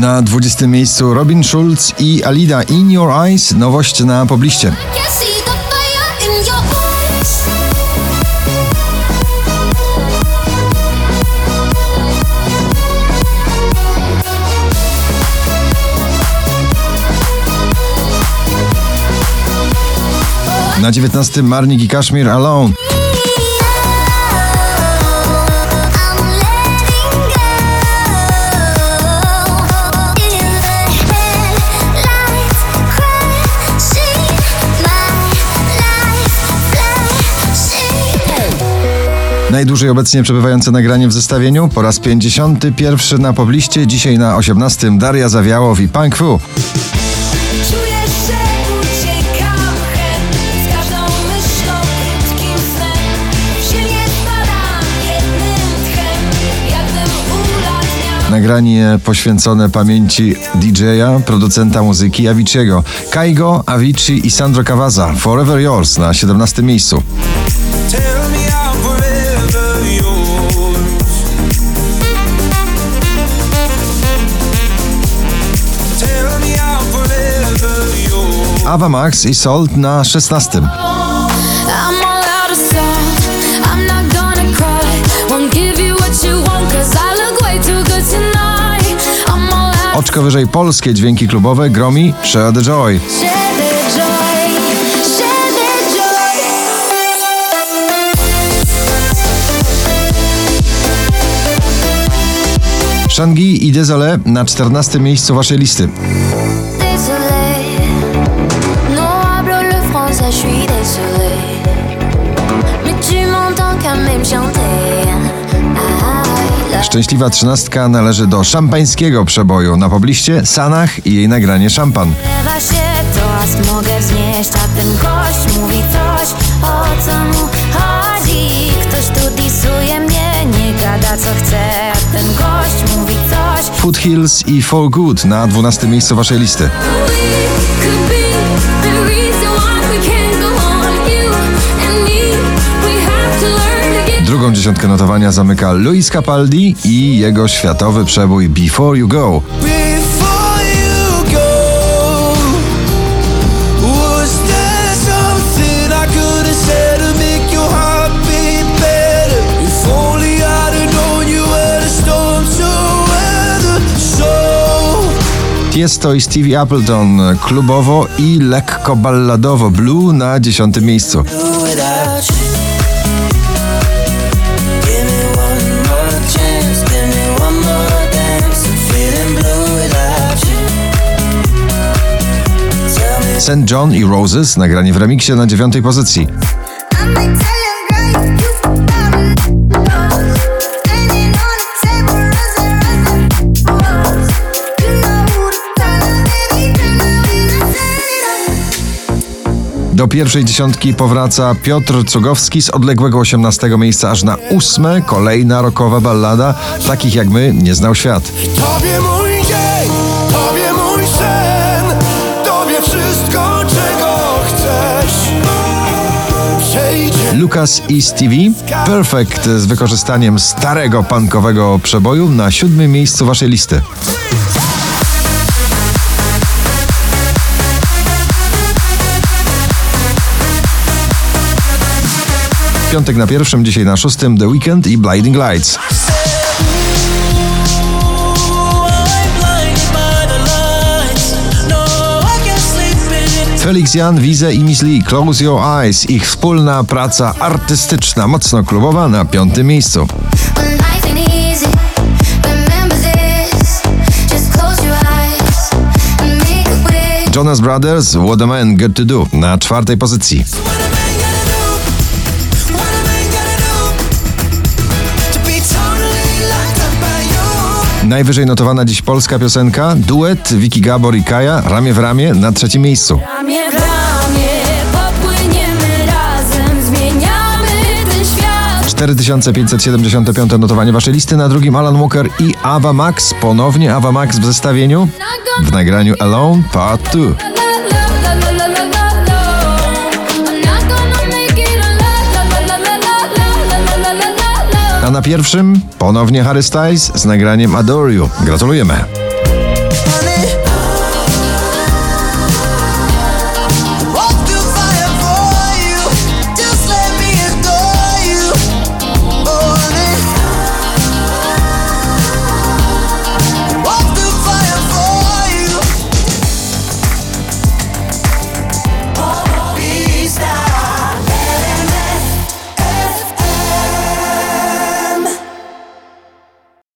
Na 20 miejscu Robin Schulz i Alida In Your Eyes, nowość na pobliście. Na 19 Marnik i Kashmir Alone. Najdłużej obecnie przebywające nagranie w zestawieniu. Po raz 51 na pobliście, dzisiaj na 18 Daria Zawiałow i Punk Fu. Nagranie poświęcone pamięci DJ-a, producenta muzyki Avicii'ego. Kaigo, Avicii i Sandro Cavazza. Forever Yours na 17 miejscu. Ava Max i Salt na 16. Oczko wyżej polskie dźwięki klubowe gromi Share the Joy. Shangi i Désolé na 14 miejscu waszej listy. Szczęśliwa trzynastka należy do szampańskiego przeboju na pobliście Sanach i jej nagranie Szampan. Lewa się to aż mogę znieść, a ten gość mówi coś, o co mu chodzi. Ktoś tu disuje mnie, nie gada co chce, a ten gość mówi coś. Foothills i For Good na 12 miejscu waszej listy. dziesiątkę notowania zamyka Luis Capaldi i jego światowy przebój Before You Go. Jest to i Stevie Appleton klubowo i lekko balladowo blue na dziesiątym miejscu. St. John i Roses, nagranie w remiksie na dziewiątej pozycji. Do pierwszej dziesiątki powraca Piotr Cugowski z odległego 18 miejsca aż na ósme. Kolejna rokowa ballada, takich jak my nie znał świat. Lucas i Stevie, Perfect z wykorzystaniem starego punkowego przeboju na siódmym miejscu waszej listy. Piątek na pierwszym, dzisiaj na szóstym The Weekend i Blinding Lights. Felix Jan, Wize i Miss Lee, Close Your Eyes, ich wspólna praca artystyczna, mocno klubowa na piątym miejscu. Jonas Brothers, What a Man Got To Do na czwartej pozycji. Najwyżej notowana dziś polska piosenka, duet Wiki Gabor i Kaja, ramię w ramię na trzecim miejscu. Ramię w ramię popłyniemy razem Zmieniamy ten świat 4575 notowanie waszej listy, na drugim Alan Walker i Ava Max, ponownie Ava Max w zestawieniu w nagraniu Alone Part 2. A na pierwszym ponownie Harry Styles z nagraniem Adore You. Gratulujemy.